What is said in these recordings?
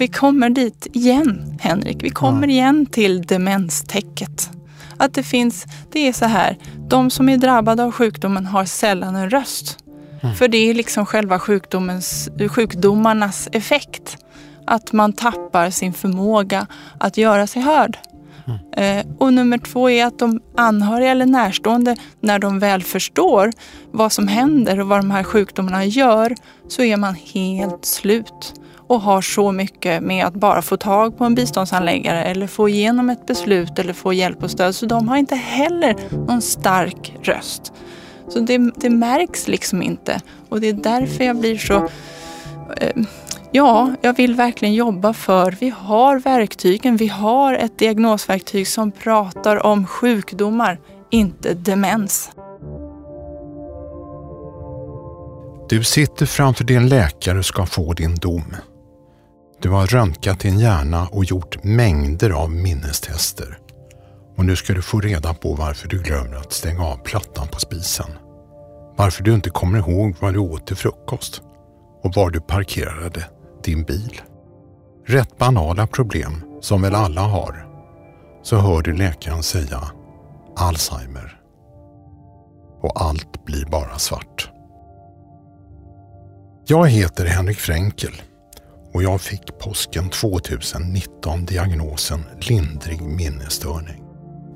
vi kommer dit igen, Henrik. Vi kommer ja. igen till demenstäcket. Att det finns, det är så här, de som är drabbade av sjukdomen har sällan en röst. Mm. För det är liksom själva sjukdomens, sjukdomarnas effekt. Att man tappar sin förmåga att göra sig hörd. Mm. Eh, och nummer två är att de anhöriga eller närstående, när de väl förstår vad som händer och vad de här sjukdomarna gör, så är man helt slut och har så mycket med att bara få tag på en biståndsanläggare eller få igenom ett beslut eller få hjälp och stöd. Så de har inte heller någon stark röst. Så det, det märks liksom inte och det är därför jag blir så eh, Ja, jag vill verkligen jobba för, vi har verktygen, vi har ett diagnosverktyg som pratar om sjukdomar, inte demens. Du sitter framför din läkare och ska få din dom. Du har röntgat din hjärna och gjort mängder av minnestester. Och nu ska du få reda på varför du glömmer att stänga av plattan på spisen. Varför du inte kommer ihåg vad du åt till frukost och var du parkerade din bil. Rätt banala problem som väl alla har. Så hör du läkaren säga Alzheimer. Och allt blir bara svart. Jag heter Henrik Fränkel och jag fick påsken 2019 diagnosen lindrig minnesstörning.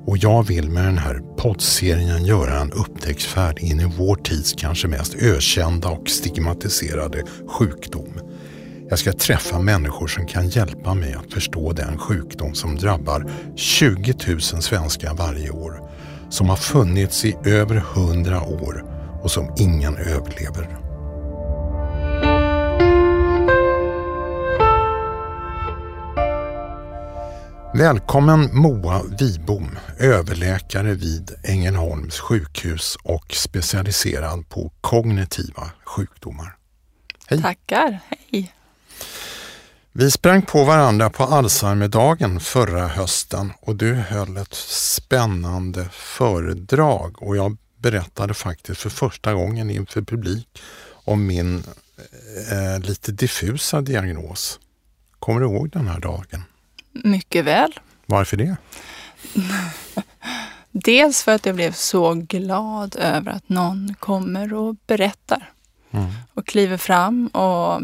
Och jag vill med den här poddserien göra en upptäcktsfärd in i vår tids kanske mest ökända och stigmatiserade sjukdom. Jag ska träffa människor som kan hjälpa mig att förstå den sjukdom som drabbar 20 000 svenskar varje år. Som har funnits i över 100 år och som ingen överlever. Välkommen Moa Wibom, överläkare vid Ängelholms sjukhus och specialiserad på kognitiva sjukdomar. Hej! Tackar, hej! Vi sprang på varandra på Alzheimerdagen förra hösten och du höll ett spännande föredrag och jag berättade faktiskt för första gången inför publik om min eh, lite diffusa diagnos. Kommer du ihåg den här dagen? Mycket väl. Varför det? Dels för att jag blev så glad över att någon kommer och berättar mm. och kliver fram och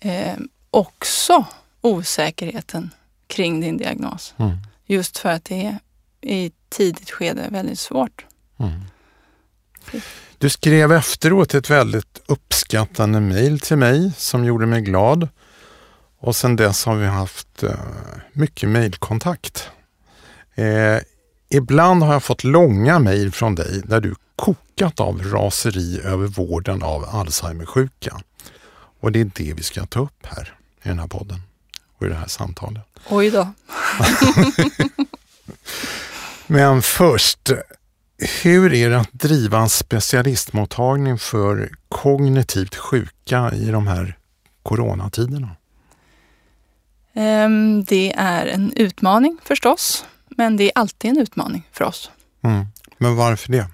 eh, också osäkerheten kring din diagnos. Mm. Just för att det är i tidigt skede väldigt svårt. Mm. Du skrev efteråt ett väldigt uppskattande mejl till mig som gjorde mig glad. Och sedan dess har vi haft eh, mycket mejlkontakt. Eh, ibland har jag fått långa mejl från dig där du kokat av raseri över vården av Alzheimersjuka. Och det är det vi ska ta upp här i den här podden och i det här samtalet. Oj då. Men först, hur är det att driva en specialistmottagning för kognitivt sjuka i de här coronatiderna? Ehm, det är en utmaning förstås, men det är alltid en utmaning för oss. Mm. Men varför det?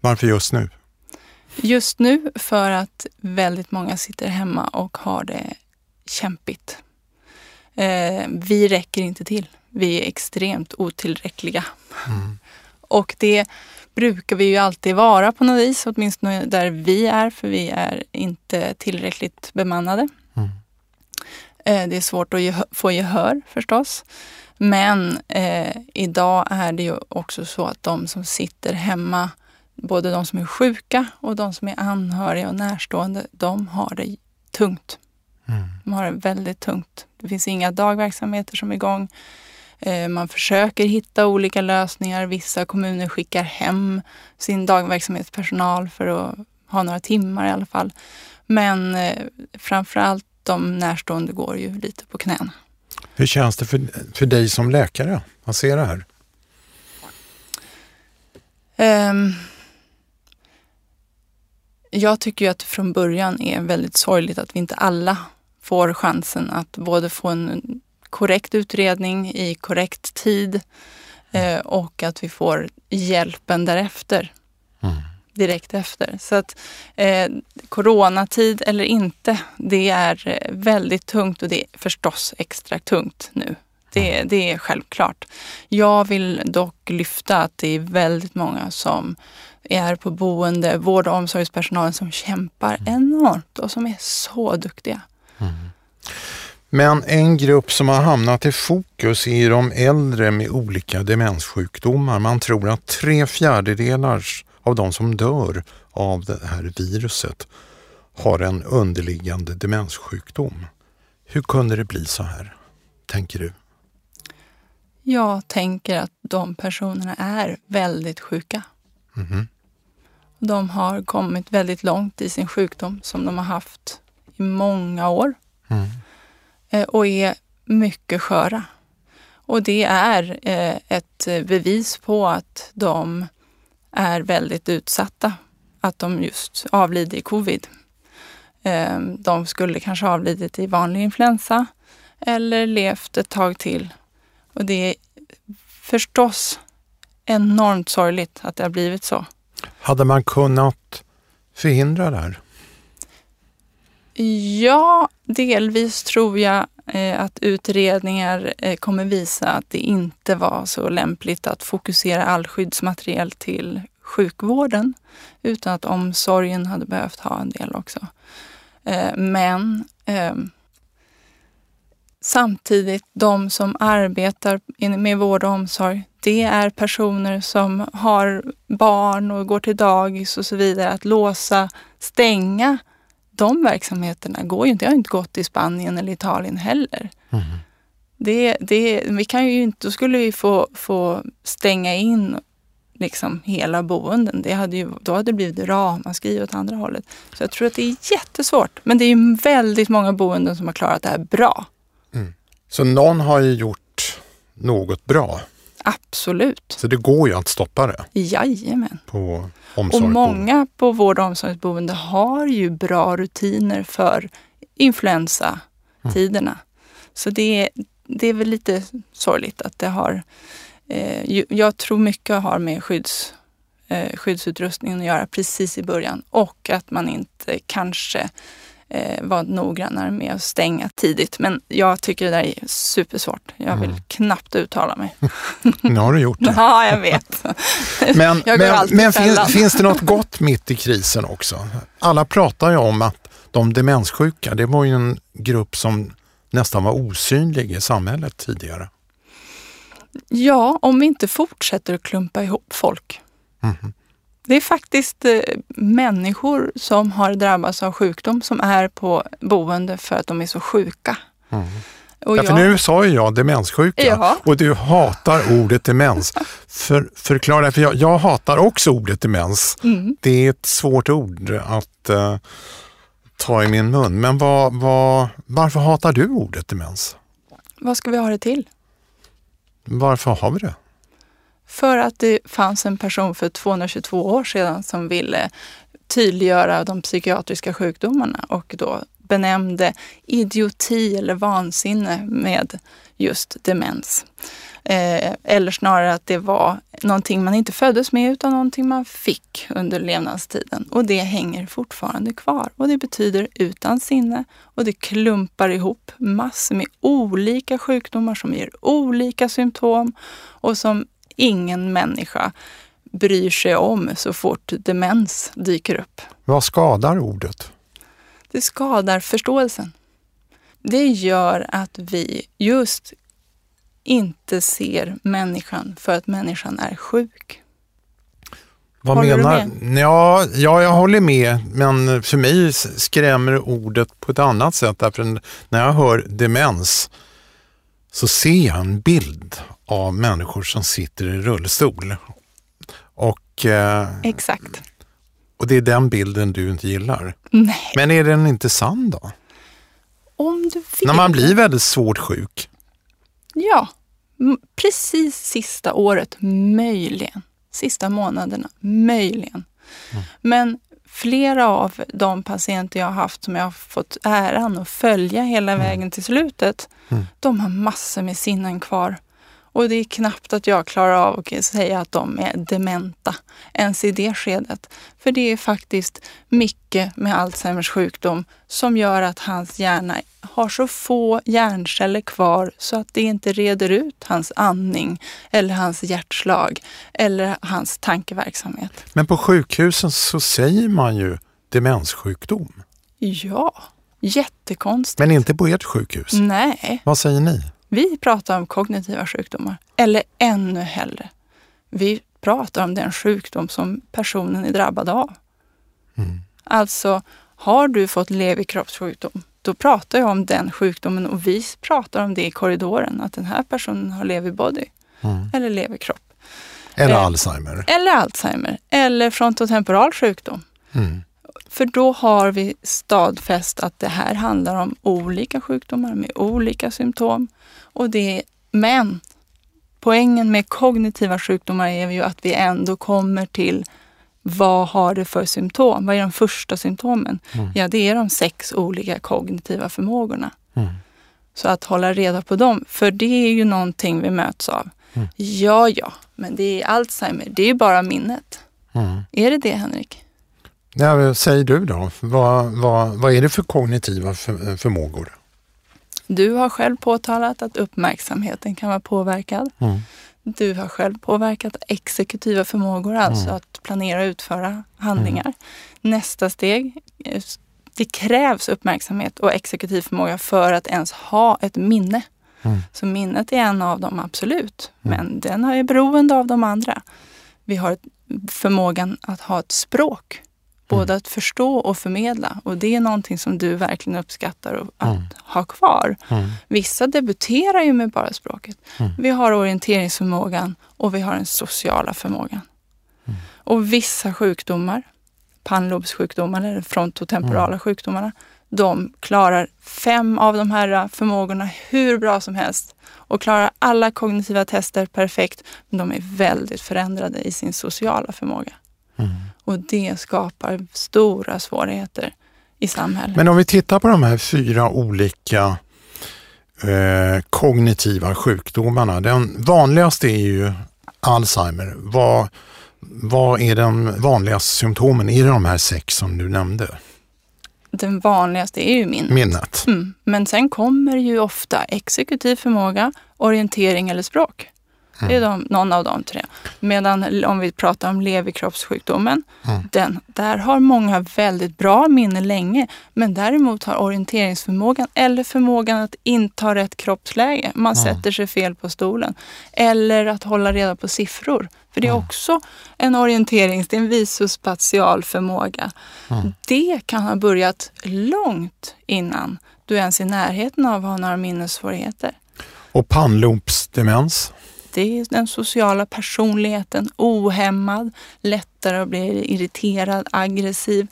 Varför just nu? Just nu för att väldigt många sitter hemma och har det kämpigt. Eh, vi räcker inte till. Vi är extremt otillräckliga. Mm. Och det brukar vi ju alltid vara på något vis, åtminstone där vi är, för vi är inte tillräckligt bemannade. Eh, det är svårt att gehör, få gehör förstås. Men eh, idag är det ju också så att de som sitter hemma, både de som är sjuka och de som är anhöriga och närstående, de har det tungt. Mm. De har det väldigt tungt. Det finns inga dagverksamheter som är igång. Eh, man försöker hitta olika lösningar. Vissa kommuner skickar hem sin dagverksamhetspersonal för att ha några timmar i alla fall. Men eh, framförallt de närstående går ju lite på knäna. Hur känns det för, för dig som läkare att se det här? Um, jag tycker ju att det från början är väldigt sorgligt att vi inte alla får chansen att både få en korrekt utredning i korrekt tid eh, och att vi får hjälpen därefter. Mm. direkt efter. Så att eh, coronatid eller inte, det är eh, väldigt tungt och det är förstås extra tungt nu. Det, det är självklart. Jag vill dock lyfta att det är väldigt många som är på boende, vård och omsorgspersonalen som kämpar enormt och som är så duktiga. Mm. Men en grupp som har hamnat i fokus är de äldre med olika demenssjukdomar. Man tror att tre fjärdedelar av de som dör av det här viruset har en underliggande demenssjukdom. Hur kunde det bli så här, tänker du? Jag tänker att de personerna är väldigt sjuka. Mm. De har kommit väldigt långt i sin sjukdom som de har haft i många år. Mm. Eh, och är mycket sköra. Och det är eh, ett bevis på att de är väldigt utsatta. Att de just avlider i covid. Eh, de skulle kanske avlidit i vanlig influensa eller levt ett tag till. Och det är förstås enormt sorgligt att det har blivit så. Hade man kunnat förhindra det här? Ja, delvis tror jag eh, att utredningar eh, kommer visa att det inte var så lämpligt att fokusera all skyddsmateriel till sjukvården utan att omsorgen hade behövt ha en del också. Eh, men ehm, samtidigt, de som arbetar med vård och omsorg, det är personer som har barn och går till dagis och så vidare. Att låsa, stänga de verksamheterna går ju inte. Det har inte gått i Spanien eller Italien heller. Mm. Det, det, vi kan ju inte, då skulle vi få, få stänga in liksom hela boenden. Det hade ju, då hade det blivit ramaskri åt andra hållet. Så jag tror att det är jättesvårt. Men det är väldigt många boenden som har klarat det här bra. Mm. Så någon har ju gjort något bra? Absolut. Så det går ju att stoppa det? Jajamän. På och många på vård och omsorgsboende har ju bra rutiner för influensatiderna. Mm. Så det, det är väl lite sorgligt att det har... Eh, jag tror mycket har med skydds, eh, skyddsutrustningen att göra precis i början och att man inte kanske eh, vara noggrannare med att stänga tidigt. Men jag tycker det där är supersvårt. Jag vill mm. knappt uttala mig. nu har du gjort det. ja, jag vet. Men, jag men, men finns, finns det något gott mitt i krisen också? Alla pratar ju om att de demenssjuka, det var ju en grupp som nästan var osynlig i samhället tidigare. Ja, om vi inte fortsätter att klumpa ihop folk. Mm. Det är faktiskt eh, människor som har drabbats av sjukdom som är på boende för att de är så sjuka. Mm. Och ja, för nu sa ju jag demenssjuka ja. och du hatar ordet demens. För, förklara, för jag, jag hatar också ordet demens. Mm. Det är ett svårt ord att uh, ta i min mun. Men vad, vad, varför hatar du ordet demens? Vad ska vi ha det till? Varför har vi det? För att det fanns en person för 222 år sedan som ville tydliggöra de psykiatriska sjukdomarna och då benämnde idioti eller vansinne med just demens. Eh, eller snarare att det var någonting man inte föddes med utan någonting man fick under levnadstiden. Och det hänger fortfarande kvar. Och det betyder utan sinne och det klumpar ihop massor med olika sjukdomar som ger olika symptom och som ingen människa bryr sig om så fort demens dyker upp. Vad skadar ordet? Det skadar förståelsen. Det gör att vi just inte ser människan för att människan är sjuk. Vad håller menar du med? Ja, ja, jag håller med, men för mig skrämmer ordet på ett annat sätt. Därför när jag hör demens så ser jag en bild av människor som sitter i rullstol. Och, eh, Exakt. Och det är den bilden du inte gillar. Nej. Men är den inte sann då? Om du vill. När man blir väldigt svårt sjuk? Ja, precis sista året möjligen. Sista månaderna möjligen. Mm. Men flera av de patienter jag har haft som jag har fått äran att följa hela mm. vägen till slutet, mm. de har massor med sinnen kvar. Och det är knappt att jag klarar av att säga att de är dementa ens i det skedet. För det är faktiskt mycket med Alzheimers sjukdom som gör att hans hjärna har så få hjärnceller kvar så att det inte reder ut hans andning eller hans hjärtslag eller hans tankeverksamhet. Men på sjukhusen så säger man ju demenssjukdom. Ja, jättekonstigt. Men inte på ert sjukhus? Nej. Vad säger ni? Vi pratar om kognitiva sjukdomar. Eller ännu hellre, vi pratar om den sjukdom som personen är drabbad av. Mm. Alltså, har du fått leverkroppssjukdom, då pratar jag om den sjukdomen och vi pratar om det i korridoren, att den här personen har leverbody mm. eller leverkropp. Eller eh, Alzheimer. Eller Alzheimer. Eller frontotemporal sjukdom. Mm. För då har vi stadfäst att det här handlar om olika sjukdomar med olika symptom. Och det, men poängen med kognitiva sjukdomar är ju att vi ändå kommer till vad har det för symptom? Vad är de första symptomen? Mm. Ja, det är de sex olika kognitiva förmågorna. Mm. Så att hålla reda på dem, för det är ju någonting vi möts av. Mm. Ja, ja, men det är Alzheimer, det är ju bara minnet. Mm. Är det det, Henrik? Ja, säg du då, vad, vad, vad är det för kognitiva för, förmågor? Du har själv påtalat att uppmärksamheten kan vara påverkad. Mm. Du har själv påverkat exekutiva förmågor, alltså mm. att planera och utföra handlingar. Mm. Nästa steg, det krävs uppmärksamhet och exekutiv förmåga för att ens ha ett minne. Mm. Så minnet är en av dem, absolut. Mm. Men den är beroende av de andra. Vi har förmågan att ha ett språk. Både mm. att förstå och förmedla. Och det är någonting som du verkligen uppskattar att mm. ha kvar. Mm. Vissa debuterar ju med bara språket. Mm. Vi har orienteringsförmågan och vi har den sociala förmågan. Mm. Och vissa sjukdomar, pannlobssjukdomar eller frontotemporala mm. sjukdomarna, de klarar fem av de här förmågorna hur bra som helst och klarar alla kognitiva tester perfekt. Men de är väldigt förändrade i sin sociala förmåga. Och det skapar stora svårigheter i samhället. Men om vi tittar på de här fyra olika eh, kognitiva sjukdomarna. Den vanligaste är ju Alzheimer. Vad, vad är de vanligaste symptomen? Är det de här sex som du nämnde? Den vanligaste är ju minnet. minnet. Mm. Men sen kommer ju ofta exekutiv förmåga, orientering eller språk. Mm. Det är de, någon av de tre. Medan om vi pratar om leverkroppssjukdomen, mm. den, där har många väldigt bra minne länge. Men däremot har orienteringsförmågan eller förmågan att inta rätt kroppsläge. Man mm. sätter sig fel på stolen. Eller att hålla reda på siffror. För det är mm. också en orienterings, det är en visuspatial förmåga. Mm. Det kan ha börjat långt innan du ens är i närheten av att ha några minnessvårigheter. Och pannlobsdemens? Det är den sociala personligheten, ohämmad, lättare att bli irriterad, aggressiv.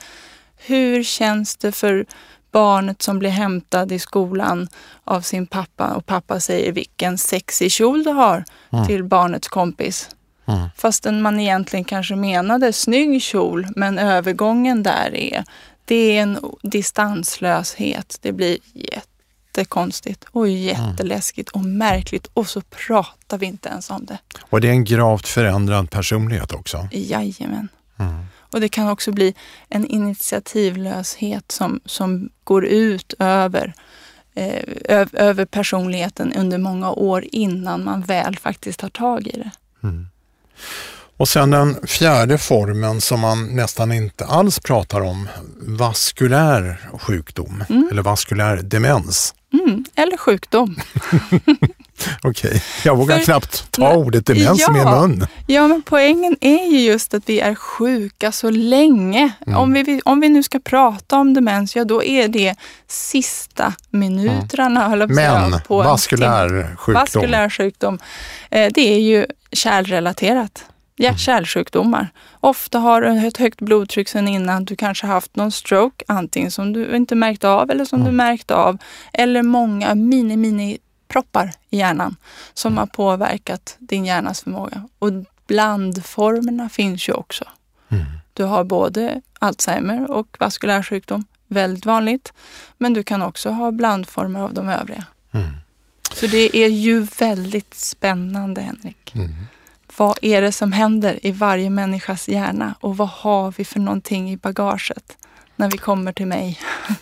Hur känns det för barnet som blir hämtad i skolan av sin pappa och pappa säger vilken sexig kjol du har mm. till barnets kompis. Mm. Fastän man egentligen kanske menade snygg kjol, men övergången där är, det är en distanslöshet. Det blir jätte jättekonstigt och jätteläskigt och märkligt och så pratar vi inte ens om det. Och det är en gravt förändrad personlighet också? Jajamän. Mm. Och det kan också bli en initiativlöshet som, som går ut över, eh, över personligheten under många år innan man väl faktiskt tar tag i det. Mm. Och sen den fjärde formen som man nästan inte alls pratar om, vaskulär sjukdom mm. eller vaskulär demens. Mm, eller sjukdom. Okej, okay. jag vågar För, knappt ta ordet demens ja, i min mun. Ja, men poängen är ju just att vi är sjuka så länge. Mm. Om, vi, om vi nu ska prata om demens, ja då är det sista minuterna mm. Men på vaskulär sjukdom. Vaskulär sjukdom, eh, det är ju kärlrelaterat hjärt-kärlsjukdomar. Ofta har du ett högt blodtryck sedan innan. Du kanske haft någon stroke, antingen som du inte märkt av eller som mm. du märkt av. Eller många mini-mini proppar i hjärnan som har påverkat din hjärnas förmåga. Och blandformerna finns ju också. Mm. Du har både Alzheimer och vaskulär sjukdom, väldigt vanligt. Men du kan också ha blandformer av de övriga. Mm. Så det är ju väldigt spännande, Henrik. Vad är det som händer i varje människas hjärna och vad har vi för någonting i bagaget när vi kommer till mig?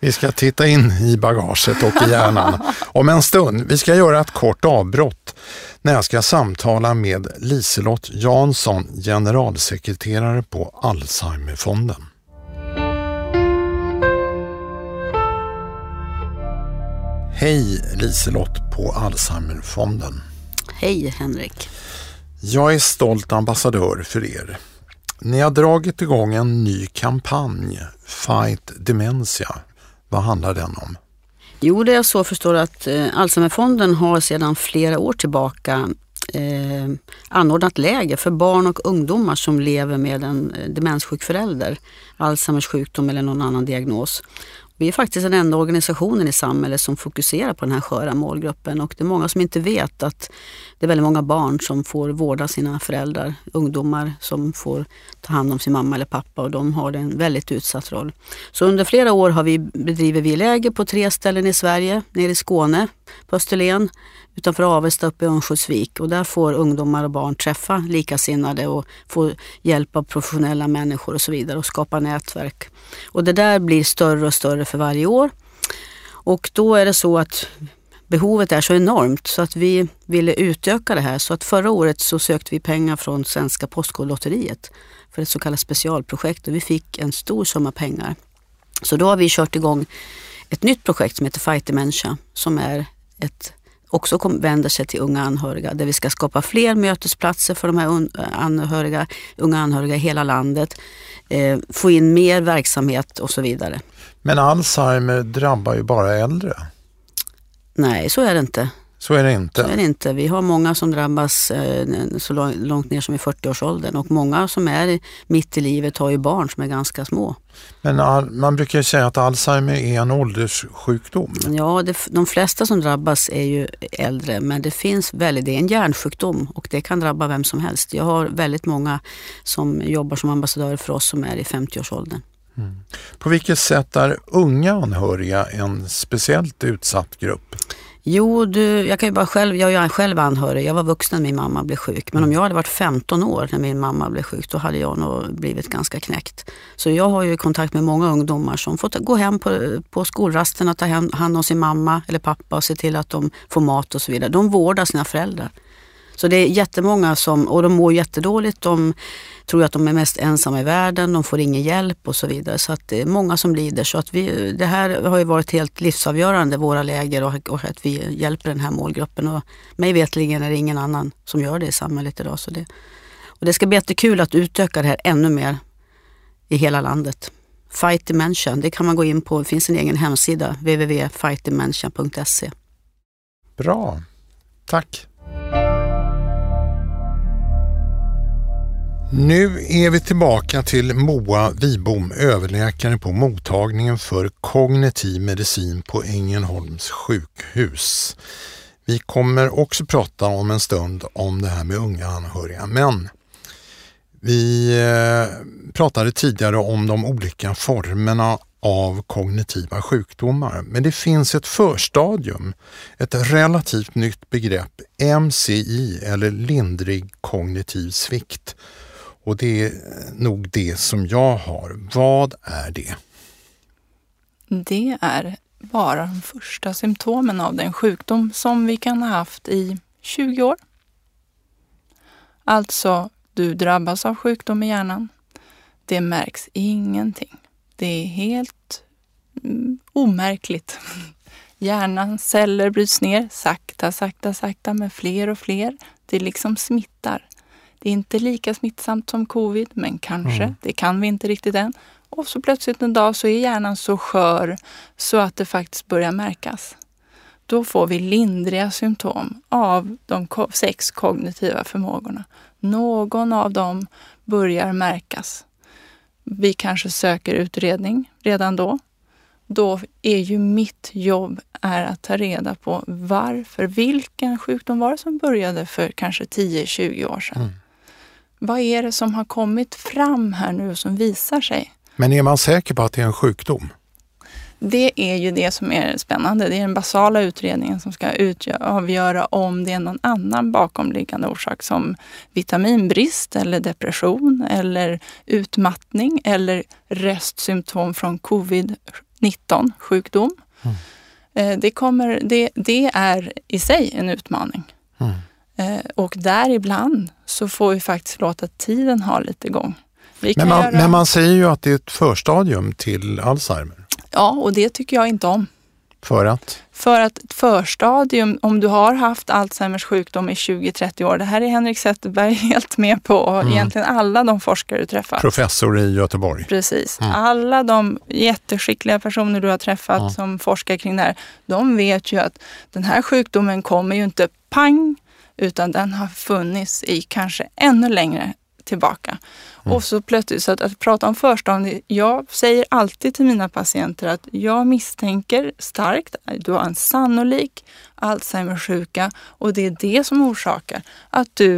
Vi ska titta in i bagaget och i hjärnan om en stund. Vi ska göra ett kort avbrott när jag ska samtala med Liselott Jansson, generalsekreterare på Alzheimerfonden. Hej Liselott på Alzheimerfonden. Hej Henrik. Jag är stolt ambassadör för er. Ni har dragit igång en ny kampanj, Fight Dementia. Vad handlar den om? Jo, det är så förstår att eh, Alzheimerfonden har sedan flera år tillbaka eh, anordnat läger för barn och ungdomar som lever med en eh, demenssjuk förälder, Alzheimers sjukdom eller någon annan diagnos. Vi är faktiskt den enda organisationen i samhället som fokuserar på den här sköra målgruppen. Och det är många som inte vet att det är väldigt många barn som får vårda sina föräldrar, ungdomar som får ta hand om sin mamma eller pappa och de har en väldigt utsatt roll. Så under flera år har vi bedrivit vi läger på tre ställen i Sverige, nere i Skåne, på Österlen, utanför Avesta uppe i Örnsköldsvik och där får ungdomar och barn träffa likasinnade och få hjälp av professionella människor och så vidare och skapa nätverk. Och det där blir större och större för varje år. Och då är det så att behovet är så enormt så att vi ville utöka det här. Så att förra året så sökte vi pengar från Svenska Postkodlotteriet för ett så kallat specialprojekt och vi fick en stor summa pengar. Så då har vi kört igång ett nytt projekt som heter Fight Dementia som är ett också vänder sig till unga anhöriga där vi ska skapa fler mötesplatser för de här anhöriga, unga anhöriga i hela landet, eh, få in mer verksamhet och så vidare. Men Alzheimer drabbar ju bara äldre. Nej, så är det inte. Så är det inte. Så är det inte. Vi har många som drabbas eh, så långt ner som i 40-årsåldern och många som är mitt i livet har ju barn som är ganska små. Men all, man brukar ju säga att Alzheimer är en ålderssjukdom. Ja, det, de flesta som drabbas är ju äldre men det finns väldigt, det är en hjärnsjukdom och det kan drabba vem som helst. Jag har väldigt många som jobbar som ambassadörer för oss som är i 50-årsåldern. Mm. På vilket sätt är unga anhöriga en speciellt utsatt grupp? Jo, du, jag kan ju bara själv, jag är själv anhörig. Jag var vuxen när min mamma blev sjuk. Men om jag hade varit 15 år när min mamma blev sjuk, då hade jag nog blivit ganska knäckt. Så jag har ju kontakt med många ungdomar som får gå hem på, på skolrasten och ta hand om sin mamma eller pappa och se till att de får mat och så vidare. De vårdar sina föräldrar. Så det är jättemånga som, och de mår jättedåligt. De tror att de är mest ensamma i världen, de får ingen hjälp och så vidare. Så att det är många som lider. Så att vi, det här har ju varit helt livsavgörande, våra läger och, och att vi hjälper den här målgruppen. Och mig vetligen är det ingen annan som gör det i samhället idag. Så det, och det ska bli jättekul att utöka det här ännu mer i hela landet. Fight Dimension, det kan man gå in på. Det finns en egen hemsida, www.fightdimension.se. Bra, tack. Nu är vi tillbaka till Moa Wibom, överläkare på mottagningen för kognitiv medicin på Ängelholms sjukhus. Vi kommer också prata om en stund om det här med unga anhöriga, men vi eh, pratade tidigare om de olika formerna av kognitiva sjukdomar. Men det finns ett förstadium, ett relativt nytt begrepp, MCI eller lindrig kognitiv svikt. Och det är nog det som jag har. Vad är det? Det är bara de första symptomen av den sjukdom som vi kan ha haft i 20 år. Alltså, du drabbas av sjukdom i hjärnan. Det märks ingenting. Det är helt mm, omärkligt. Hjärnans celler bryts ner sakta, sakta, sakta med fler och fler. Det liksom smittar. Det är inte lika smittsamt som covid, men kanske. Mm. Det kan vi inte riktigt än. Och så plötsligt en dag så är hjärnan så skör så att det faktiskt börjar märkas. Då får vi lindriga symptom av de sex kognitiva förmågorna. Någon av dem börjar märkas. Vi kanske söker utredning redan då. Då är ju mitt jobb är att ta reda på varför, vilken sjukdom var det som började för kanske 10-20 år sedan. Mm. Vad är det som har kommit fram här nu som visar sig? Men är man säker på att det är en sjukdom? det är ju det som är spännande. Det är den basala utredningen som ska avgöra om det är någon annan bakomliggande orsak som vitaminbrist eller depression eller utmattning eller restsymptom från covid-19 sjukdom. Mm. Eh, det, kommer, det, det, är i sig en utmaning. Eh, och däribland så får vi faktiskt låta tiden ha lite gång. Men man, göra... men man säger ju att det är ett förstadium till Alzheimer. Ja, och det tycker jag inte om. För att? För att ett förstadium, om du har haft Alzheimers sjukdom i 20-30 år, det här är Henrik Zetterberg helt med på och mm. egentligen alla de forskare du träffat. Professor i Göteborg. Precis. Mm. Alla de jätteskickliga personer du har träffat mm. som forskar kring det här, de vet ju att den här sjukdomen kommer ju inte pang, utan den har funnits i kanske ännu längre tillbaka. Mm. Och så plötsligt, så att, att prata om förstadier, jag säger alltid till mina patienter att jag misstänker starkt, du har en sannolik Alzheimers sjuka och det är det som orsakar att du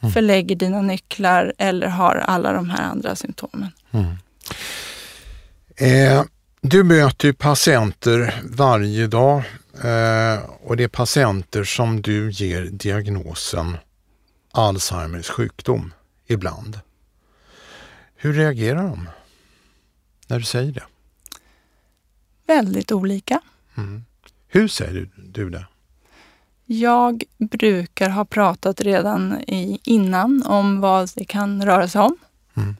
mm. förlägger dina nycklar eller har alla de här andra symptomen. Mm. Eh, du möter ju patienter varje dag och det är patienter som du ger diagnosen Alzheimers sjukdom ibland. Hur reagerar de när du säger det? Väldigt olika. Mm. Hur säger du det? Jag brukar ha pratat redan i, innan om vad det kan röra sig om. Mm.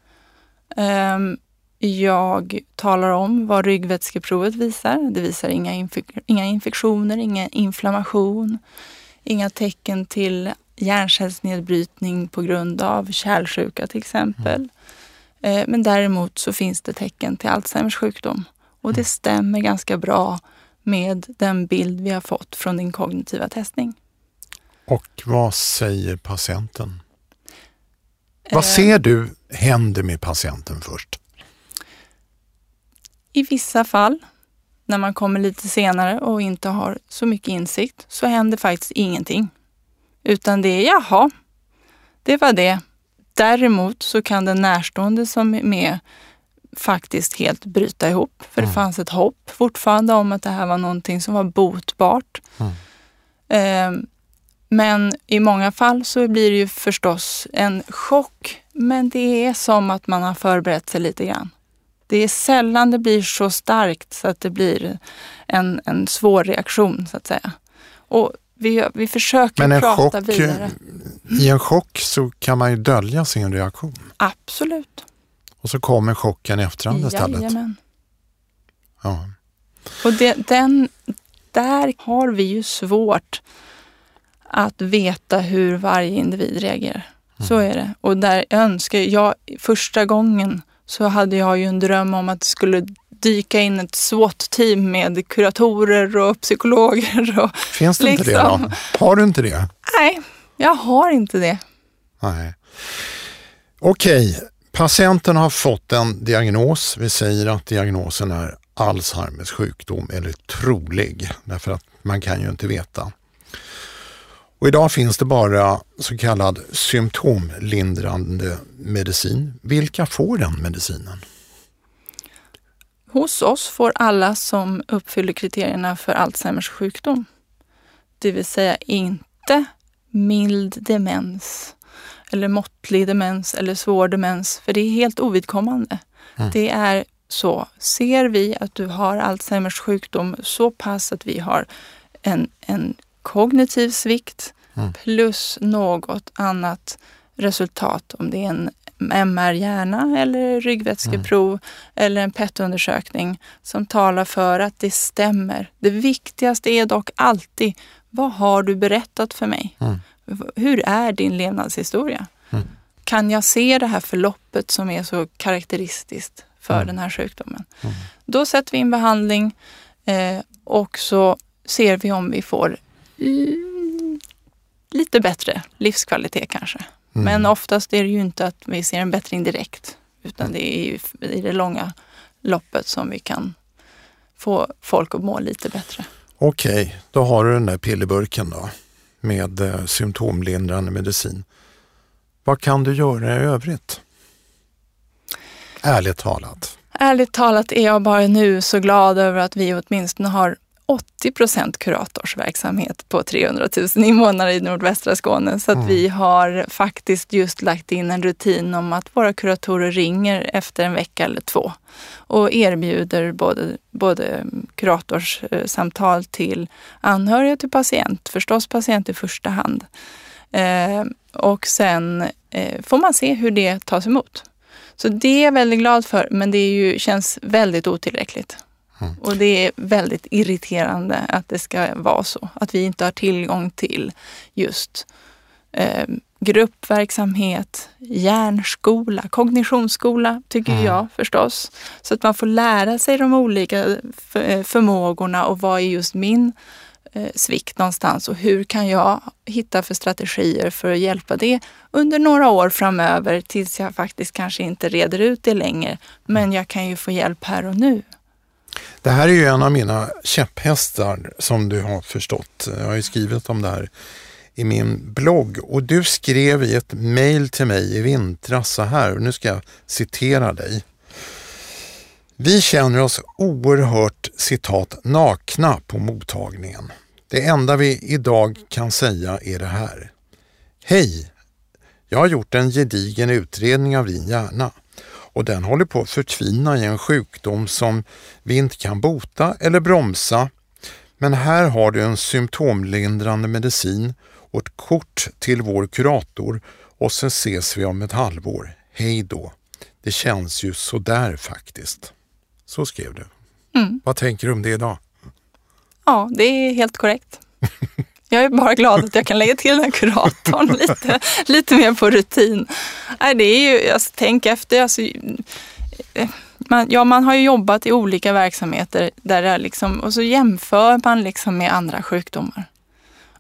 Um, jag talar om vad ryggvätskeprovet visar. Det visar inga, infek inga infektioner, ingen inflammation, inga tecken till hjärncellsnedbrytning på grund av kärlsjuka till exempel. Mm. Men däremot så finns det tecken till Alzheimers sjukdom och det mm. stämmer ganska bra med den bild vi har fått från din kognitiva testning. Och vad säger patienten? Vad eh. ser du händer med patienten först? I vissa fall, när man kommer lite senare och inte har så mycket insikt, så händer faktiskt ingenting. Utan det är jaha, det var det. Däremot så kan den närstående som är med faktiskt helt bryta ihop. För mm. det fanns ett hopp fortfarande om att det här var någonting som var botbart. Mm. Eh, men i många fall så blir det ju förstås en chock. Men det är som att man har förberett sig lite grann. Det är sällan det blir så starkt så att det blir en, en svår reaktion så att säga. Och vi, vi försöker Men en prata chock, vidare. I en chock så kan man ju dölja sin reaktion. Absolut. Och så kommer chocken i efterhand istället. Jajamän. Ja. Och det, den, där har vi ju svårt att veta hur varje individ reagerar. Mm. Så är det. Och där önskar jag, första gången så hade jag ju en dröm om att det skulle dyka in ett SWAT-team med kuratorer och psykologer. Och Finns det liksom. inte det då? Liksom. Har du inte det? Nej, jag har inte det. Nej. Okej, patienten har fått en diagnos. Vi säger att diagnosen är Alzheimers sjukdom eller trolig, därför att man kan ju inte veta. Och idag finns det bara så kallad symptomlindrande medicin. Vilka får den medicinen? Hos oss får alla som uppfyller kriterierna för Alzheimers sjukdom. Det vill säga inte mild demens eller måttlig demens eller svår demens, för det är helt ovidkommande. Mm. Det är så. Ser vi att du har Alzheimers sjukdom så pass att vi har en, en kognitiv svikt mm. plus något annat resultat, om det är en MR-hjärna eller ryggvätskeprov mm. eller en PET-undersökning som talar för att det stämmer. Det viktigaste är dock alltid, vad har du berättat för mig? Mm. Hur är din levnadshistoria? Mm. Kan jag se det här förloppet som är så karaktäristiskt för mm. den här sjukdomen? Mm. Då sätter vi in behandling eh, och så ser vi om vi får lite bättre livskvalitet kanske. Mm. Men oftast är det ju inte att vi ser en bättring direkt, utan det är i det långa loppet som vi kan få folk att må lite bättre. Okej, okay, då har du den där pillerburken då med eh, symptomlindrande medicin. Vad kan du göra i övrigt? Ärligt talat. Ärligt talat är jag bara nu så glad över att vi åtminstone har 80 procent kuratorsverksamhet på 300 000 invånare i nordvästra Skåne. Så att mm. vi har faktiskt just lagt in en rutin om att våra kuratorer ringer efter en vecka eller två och erbjuder både, både kuratorssamtal till anhöriga till patient, förstås patient i första hand. Eh, och sen eh, får man se hur det tas emot. Så det är jag väldigt glad för, men det ju, känns väldigt otillräckligt. Mm. Och det är väldigt irriterande att det ska vara så. Att vi inte har tillgång till just eh, gruppverksamhet, hjärnskola, kognitionsskola tycker mm. jag förstås. Så att man får lära sig de olika eh, förmågorna och vad är just min eh, svikt någonstans och hur kan jag hitta för strategier för att hjälpa det under några år framöver tills jag faktiskt kanske inte reder ut det längre. Men jag kan ju få hjälp här och nu. Det här är ju en av mina käpphästar som du har förstått. Jag har ju skrivit om det här i min blogg och du skrev i ett mejl till mig i vintras så här, och nu ska jag citera dig. Vi känner oss oerhört citat nakna på mottagningen. Det enda vi idag kan säga är det här. Hej! Jag har gjort en gedigen utredning av din hjärna och den håller på att förtvina i en sjukdom som vi inte kan bota eller bromsa. Men här har du en symptomlindrande medicin och ett kort till vår kurator och så ses vi om ett halvår. Hej då! Det känns ju sådär faktiskt. Så skrev du. Mm. Vad tänker du om det idag? Ja, det är helt korrekt. Jag är bara glad att jag kan lägga till den här kuratorn lite, lite mer på rutin. Nej, det är ju, alltså, tänk efter. Alltså, man, ja, man har ju jobbat i olika verksamheter där det liksom, och så jämför man liksom med andra sjukdomar.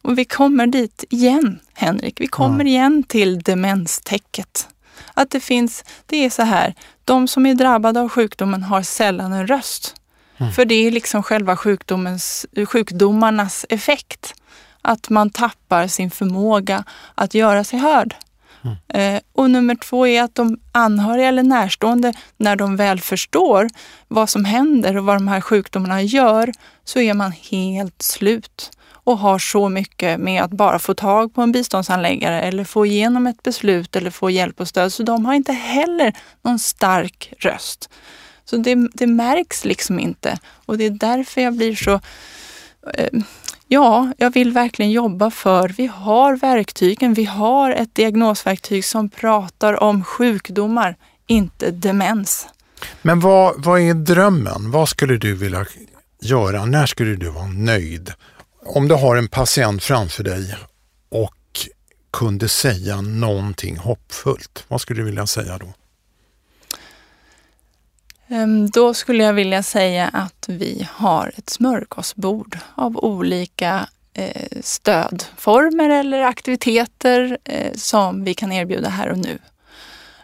Och vi kommer dit igen, Henrik. Vi kommer igen till demenstäcket. Att det finns, det är så här, de som är drabbade av sjukdomen har sällan en röst. Mm. För det är liksom själva sjukdomens, sjukdomarnas effekt att man tappar sin förmåga att göra sig hörd. Mm. Eh, och nummer två är att de anhöriga eller närstående, när de väl förstår vad som händer och vad de här sjukdomarna gör, så är man helt slut och har så mycket med att bara få tag på en biståndsanläggare eller få igenom ett beslut eller få hjälp och stöd. Så de har inte heller någon stark röst. Så det, det märks liksom inte och det är därför jag blir så eh, Ja, jag vill verkligen jobba för, vi har verktygen, vi har ett diagnosverktyg som pratar om sjukdomar, inte demens. Men vad, vad är drömmen? Vad skulle du vilja göra? När skulle du vara nöjd? Om du har en patient framför dig och kunde säga någonting hoppfullt, vad skulle du vilja säga då? Ehm, då skulle jag vilja säga att vi har ett smörgåsbord av olika eh, stödformer eller aktiviteter eh, som vi kan erbjuda här och nu.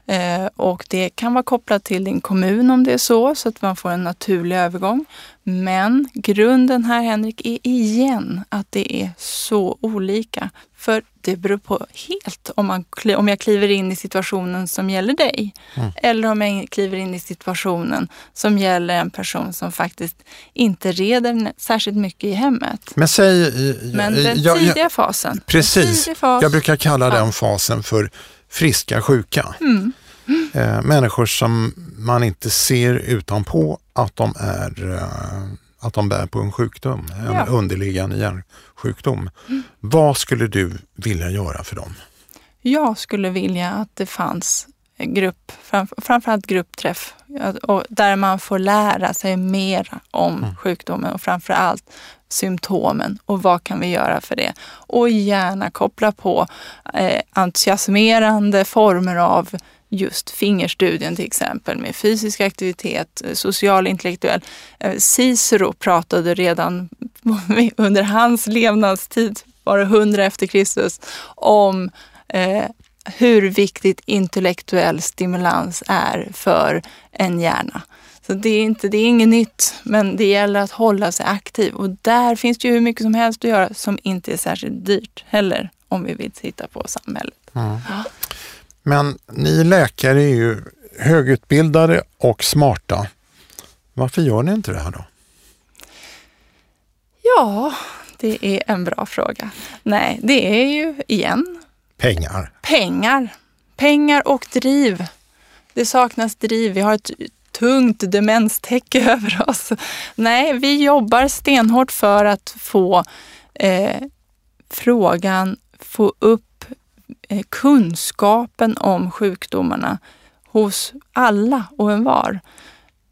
Eh, och det kan vara kopplat till din kommun om det är så, så att man får en naturlig övergång. Men grunden här Henrik är igen att det är så olika. För det beror på helt om, man, om jag kliver in i situationen som gäller dig. Mm. Eller om jag kliver in i situationen som gäller en person som faktiskt inte reder särskilt mycket i hemmet. Men säg... Men den jag, tidiga fasen. Precis. Fas, jag brukar kalla ja. den fasen för friska sjuka. Mm. Eh, människor som man inte ser utanpå att de, är, eh, att de bär på en sjukdom, en ja. underliggande hjärnsjukdom. Mm. Vad skulle du vilja göra för dem? Jag skulle vilja att det fanns grupp, framförallt gruppträff, där man får lära sig mer om mm. sjukdomen och framförallt symptomen och vad kan vi göra för det? Och gärna koppla på eh, entusiasmerande former av just fingerstudien till exempel med fysisk aktivitet, social intellektuell. Eh, Cicero pratade redan under hans levnadstid, bara hundra efter Kristus, om eh, hur viktigt intellektuell stimulans är för en hjärna. Så det är, inte, det är inget nytt, men det gäller att hålla sig aktiv. Och där finns det ju hur mycket som helst att göra som inte är särskilt dyrt heller, om vi vill titta på samhället. Mm. Ja. Men ni läkare är ju högutbildade och smarta. Varför gör ni inte det här då? Ja, det är en bra fråga. Nej, det är ju igen Pengar. pengar. Pengar och driv. Det saknas driv. Vi har ett tungt demenstäcke över oss. Nej, vi jobbar stenhårt för att få eh, frågan, få upp eh, kunskapen om sjukdomarna hos alla och envar.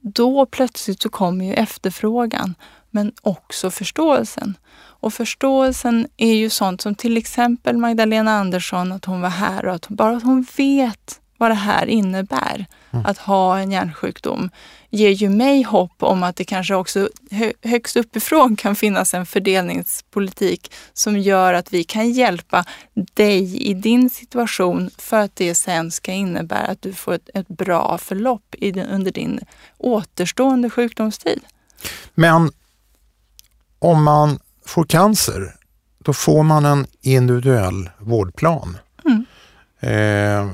Då plötsligt så kommer ju efterfrågan, men också förståelsen. Och förståelsen är ju sånt som till exempel Magdalena Andersson, att hon var här och att hon, bara att hon vet vad det här innebär, att ha en hjärnsjukdom, ger ju mig hopp om att det kanske också hö, högst uppifrån kan finnas en fördelningspolitik som gör att vi kan hjälpa dig i din situation för att det sen ska innebära att du får ett, ett bra förlopp i din, under din återstående sjukdomstid. Men om man får cancer, då får man en individuell vårdplan. Mm. Eh,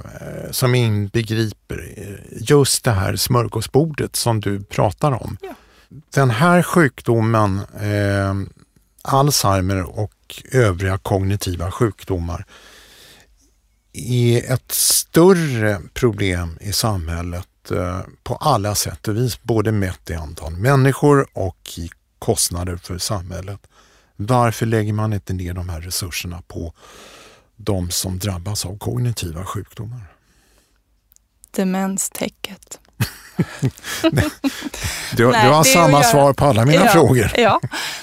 som inbegriper just det här smörgåsbordet som du pratar om. Ja. Den här sjukdomen, eh, Alzheimer och övriga kognitiva sjukdomar, är ett större problem i samhället eh, på alla sätt och vis, både mätt i antal människor och i kostnader för samhället. Varför lägger man inte ner de här resurserna på de som drabbas av kognitiva sjukdomar? Demenstäcket. Du, Nej, du har samma svar på alla mina ja, frågor. Ja.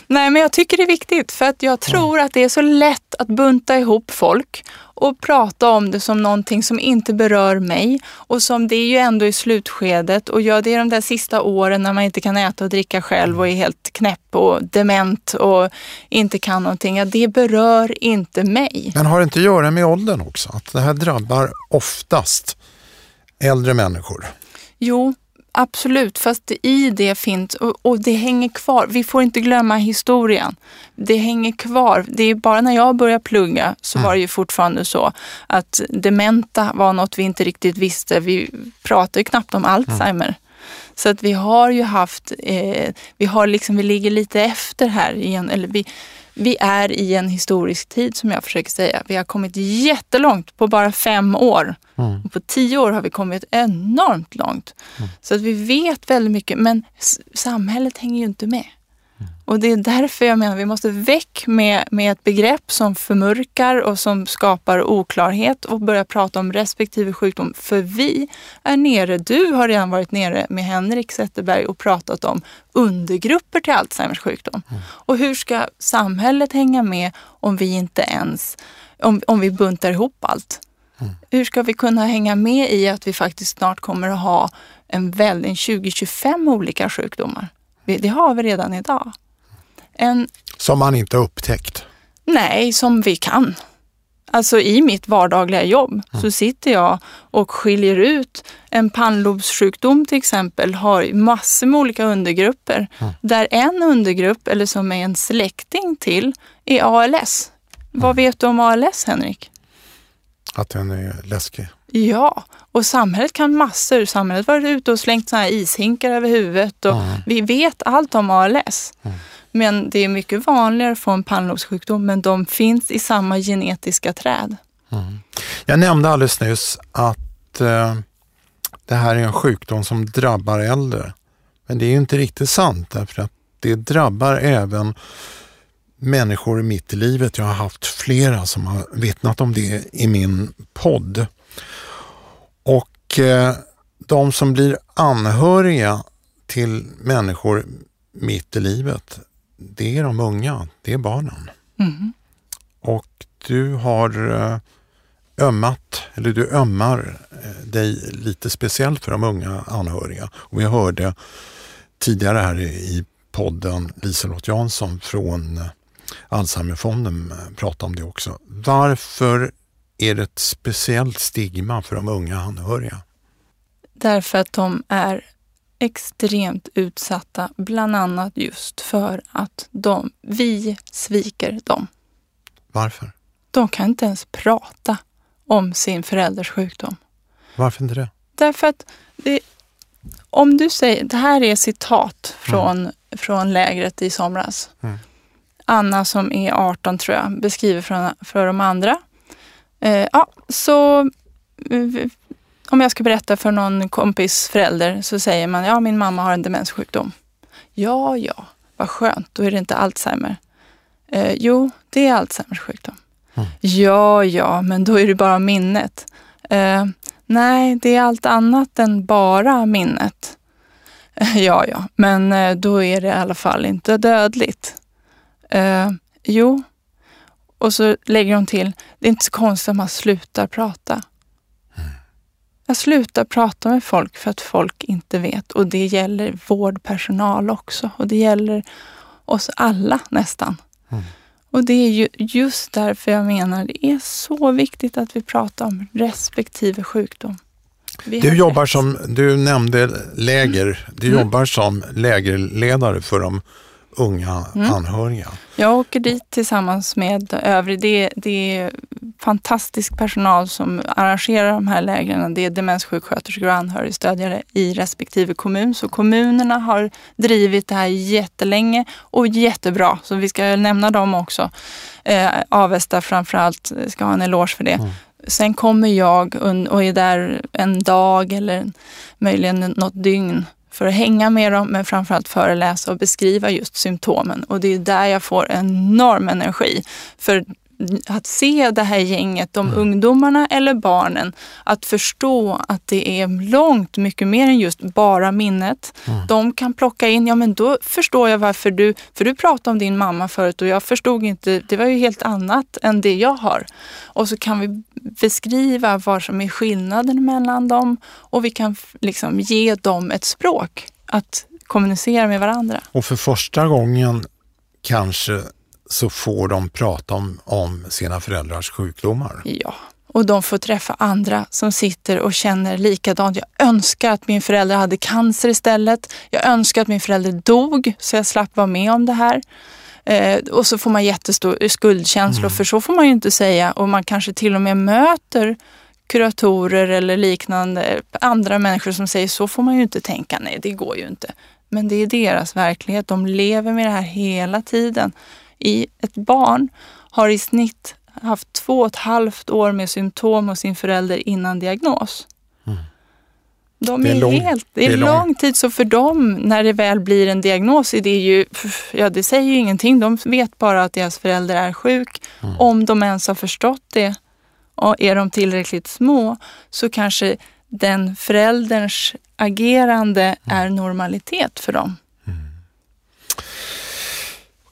Nej, men jag tycker det är viktigt för att jag tror att det är så lätt att bunta ihop folk och prata om det som någonting som inte berör mig och som det är ju ändå i slutskedet och ja, det är de där sista åren när man inte kan äta och dricka själv och är helt knäpp och dement och inte kan någonting. Ja, det berör inte mig. Men har det inte att göra med åldern också? Att det här drabbar oftast äldre människor. Jo, absolut. Fast i det finns, och, och det hänger kvar. Vi får inte glömma historien. Det hänger kvar. Det är bara när jag började plugga så var det ju fortfarande så att dementa var något vi inte riktigt visste. Vi pratade ju knappt om Alzheimer. Så att vi har ju haft, eh, vi har liksom, vi ligger lite efter här igen, eller vi, vi är i en historisk tid som jag försöker säga. Vi har kommit jättelångt på bara fem år. Och på tio år har vi kommit enormt långt. Så att vi vet väldigt mycket, men samhället hänger ju inte med. Och det är därför jag menar vi måste väck med, med ett begrepp som förmörkar och som skapar oklarhet och börja prata om respektive sjukdom. För vi är nere, du har redan varit nere med Henrik Zetterberg och pratat om undergrupper till Alzheimers sjukdom. Och hur ska samhället hänga med om vi inte ens, om, om vi buntar ihop allt? Hur ska vi kunna hänga med i att vi faktiskt snart kommer att ha en väldigt 20-25 olika sjukdomar? Det har vi redan idag. En, Som man inte upptäckt. nej, som vi kan. Alltså i mitt vardagliga jobb så sitter jag och skiljer ut en pannlobssjukdom till exempel har massor med olika undergrupper. Där en undergrupp, eller som är en släkting till, är ALS. Vad vet du om ALS Henrik? Att den är läskig. Ja, och samhället kan massor. Samhället var ute och slängt såna här ishinkar över huvudet och vi vet allt om ALS. Men det är mycket vanligare att få en pannlobssjukdom, men de finns i samma genetiska träd. Jag nämnde alldeles nyss att eh, det här är en sjukdom som drabbar äldre. Men det är ju inte riktigt sant därför att det drabbar även människor mitt i livet. Jag har haft flera som har vittnat om det i min podd. Och eh, de som blir anhöriga till människor mitt i livet, det är de unga, det är barnen. Mhm. Och du har eh, ömmat, eller du ömmar eh, dig lite speciellt för de unga anhöriga. Och vi hörde tidigare här i podden Liselott Jansson från Alzheimerfonden prata om det också. Varför är det ett speciellt stigma för de unga anhöriga? Därför att de är extremt utsatta, bland annat just för att de, vi sviker dem. Varför? De kan inte ens prata om sin förälders sjukdom. Varför inte det? Därför att det, om du säger, det här är citat från, från lägret i somras. Mm. Anna som är 18 tror jag, beskriver för, för de andra. Eh, ja, så eh, om jag ska berätta för någon kompis förälder så säger man, ja min mamma har en demenssjukdom. Ja, ja, vad skönt, då är det inte Alzheimer. Eh, jo, det är Alzheimers sjukdom. Mm. Ja, ja, men då är det bara minnet. Eh, nej, det är allt annat än bara minnet. Eh, ja, ja, men eh, då är det i alla fall inte dödligt. Eh, jo, och så lägger hon till, det är inte så konstigt om man slutar prata. Jag slutar prata med folk för att folk inte vet och det gäller vårdpersonal också och det gäller oss alla nästan. Mm. Och det är ju just därför jag menar det är så viktigt att vi pratar om respektive sjukdom. Vi Du jobbar rätt. som, du nämnde läger, du Mm. jobbar som lägerledare för de unga Mm. anhöriga. Jag åker dit tillsammans med övrig. Det, det är fantastisk personal som arrangerar de här lägren. Det är demenssjuksköterskor och anhörigstödjare i respektive kommun. Så kommunerna har drivit det här jättelänge och jättebra. Så vi ska nämna dem också. Eh, Avesta framförallt ska ha en eloge för det. Mm. Sen kommer jag och är där en dag eller en- möjligen något dygn för att hänga med dem, men framförallt föreläsa och beskriva just symptomen. Och det är där jag får enorm energi. För att se det här gänget, de ungdomarna eller barnen, att förstå att det är långt mycket mer än just bara minnet. De kan plocka in, ja men då förstår jag varför du, för du pratade om din mamma förut och jag förstod inte, det var ju helt annat än det jag har. Och så kan vi beskriva vad som är skillnaden mellan dem och vi kan liksom ge dem ett språk att kommunicera med varandra. Och för första gången kanske så får de prata om, om sina föräldrars sjukdomar. Ja, och de får träffa andra som sitter och känner likadant. Jag önskar att min förälder hade cancer istället. Jag önskar att min förälder dog så jag slapp vara med om det här. Eh, och så får man jättestor skuldkänslor, för så får man ju inte säga. Och man kanske till och med möter kuratorer eller liknande, andra människor som säger så får man ju inte tänka. Nej, det går ju inte. Men det är deras verklighet. De lever med det här hela tiden. I ett barn har i snitt haft två och ett halvt år med symptom hos sin förälder innan diagnos. De Mm. Det är är lång- helt, det är, det är lång- lång tid, så för dem när det väl blir en diagnos, är det ju, pff, ja det säger ju ingenting. De vet bara att deras förälder är sjuk. Mm. Om de ens har förstått det och är de tillräckligt små så kanske den förälderns agerande Mm. är normalitet för dem.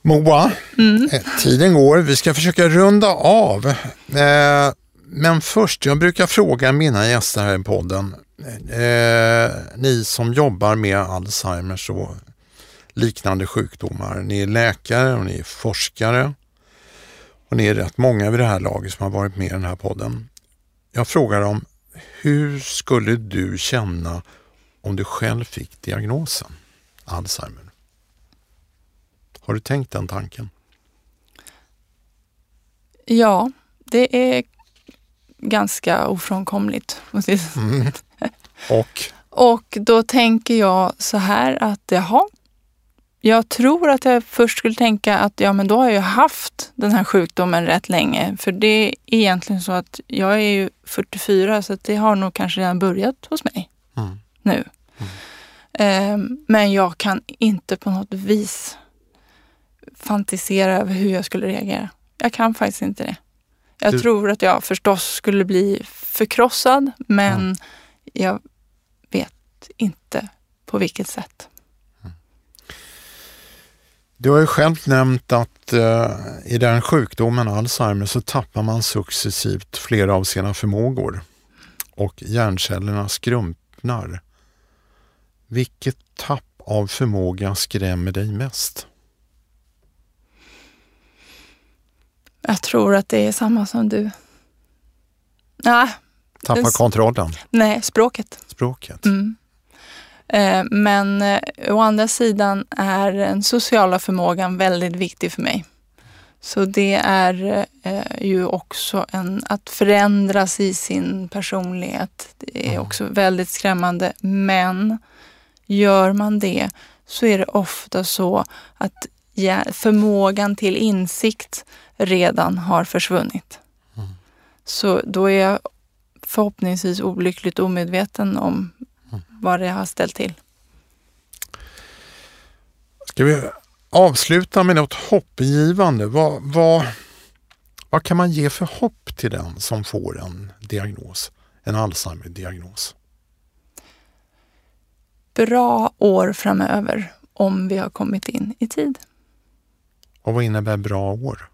Moa, Mm. eh, tiden går. Vi ska försöka runda av. Eh, Men först, jag brukar fråga mina gäster här i podden, eh, ni som jobbar med Alzheimers och liknande sjukdomar. Ni är läkare och ni är forskare. Och ni är rätt många vid det här laget som har varit med i den här podden. Jag frågar dem, hur skulle du känna om du själv fick diagnosen Alzheimer? Har du tänkt den tanken? Ja, det är ganska ofrånkomligt. Mm. Och? Och då tänker jag så här att jaha, jag tror att jag först skulle tänka att ja, men då har jag haft den här sjukdomen rätt länge. För det är egentligen så att jag är ju 44 så det har nog kanske redan börjat hos mig Mm. nu. Ehm, Men jag kan inte på något vis fantisera över hur jag skulle reagera. Jag kan faktiskt inte det. Jag Du- tror att jag förstås skulle bli förkrossad men jag vet inte på vilket sätt. Du har ju själv nämnt att eh, i den sjukdomen Alzheimer så tappar man successivt flera av sina förmågor och hjärncellerna skrumpnar. Vilket tapp av förmåga skrämmer dig mest? Jag tror att det är samma som du. Nej, Tappa Det- kontrollen, nej språket. språket. Mm. Eh, Men eh, å andra sidan är den sociala förmågan väldigt viktig för mig. Så det är eh, ju också en, att förändras i sin personlighet. Det är Mm. också väldigt skrämmande. Men gör man det så är det ofta så att förmågan till insikt redan har försvunnit. Mm. Så då är jag förhoppningsvis olyckligt omedveten om Mm. vad det har ställt till. Ska vi avsluta med något hoppgivande? Vad, vad, vad kan man ge för hopp till den som får en diagnos? En Alzheimer-diagnos? Bra år framöver om vi har kommit in i tid. Och vad innebär bra år?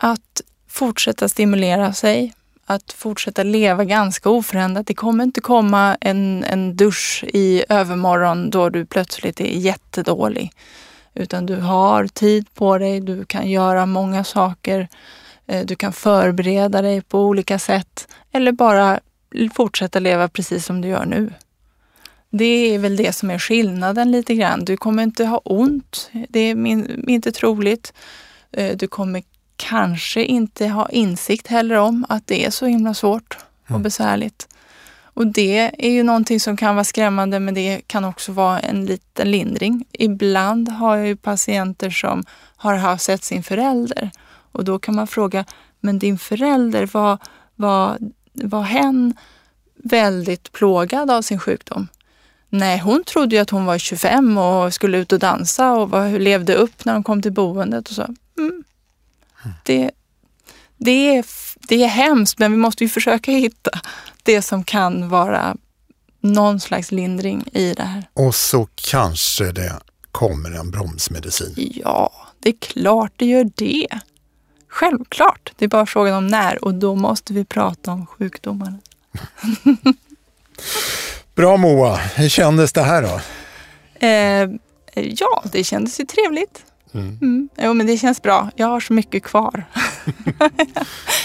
Att fortsätta stimulera sig, att fortsätta leva ganska oförändrat. Det kommer inte komma en, en dusch i övermorgon då du plötsligt är jättedålig. Utan du har tid på dig, du kan göra många saker. Eh, du kan förbereda dig på olika sätt eller bara fortsätta leva precis som du gör nu. Det är väl det som är skillnaden lite grann. Du kommer inte ha ont, det är min, inte troligt. Eh, du kommer kanske inte ha insikt heller om att det är så himla svårt och Mm. besvärligt. Och det är ju någonting som kan vara skrämmande men det kan också vara en liten lindring. Ibland har jag ju patienter som har haft sett sin förälder och då kan man fråga, men din förälder, var, var, var hen väldigt plågad av sin sjukdom? Nej, hon trodde ju att hon var 25 och skulle ut och dansa och var, levde upp när de kom till boendet och så. Mm. Det, det, är, det är hemskt, men vi måste ju försöka hitta det som kan vara någon slags lindring i det här. Och så kanske det kommer en bromsmedicin. Ja, det är klart det gör det. Självklart. Det är bara frågan om när och då måste vi prata om sjukdomarna. Bra Moa, hur kändes det här då? Eh, ja, det kändes ju trevligt. Mm. Mm. Jo, men det känns bra. Jag har så mycket kvar.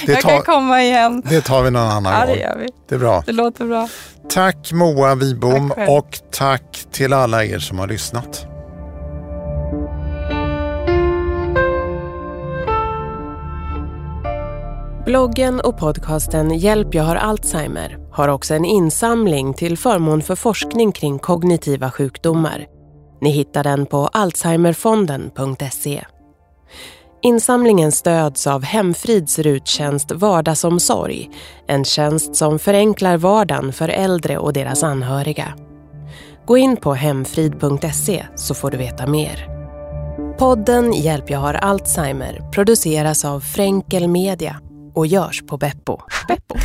Det, jag kan tar, komma igen. det tar vi någon annan Ja, det gång. gör vi. Det är bra. Det låter bra. Tack Moa Wibom Tack och tack till alla er som har lyssnat. Bloggen och podcasten Hjälp jag har Alzheimer har också en insamling till förmån för forskning kring kognitiva sjukdomar. Ni hittar den på alzheimerfonden.se. Insamlingen stöds av Hemfrids ruttjänst Vardagsomsorg, en tjänst som förenklar vardagen för äldre och deras anhöriga. Gå in på hemfrid.se så får du veta mer. Podden Hjälp jag har Alzheimer produceras av Fränkel Media och görs på Beppo. Beppo.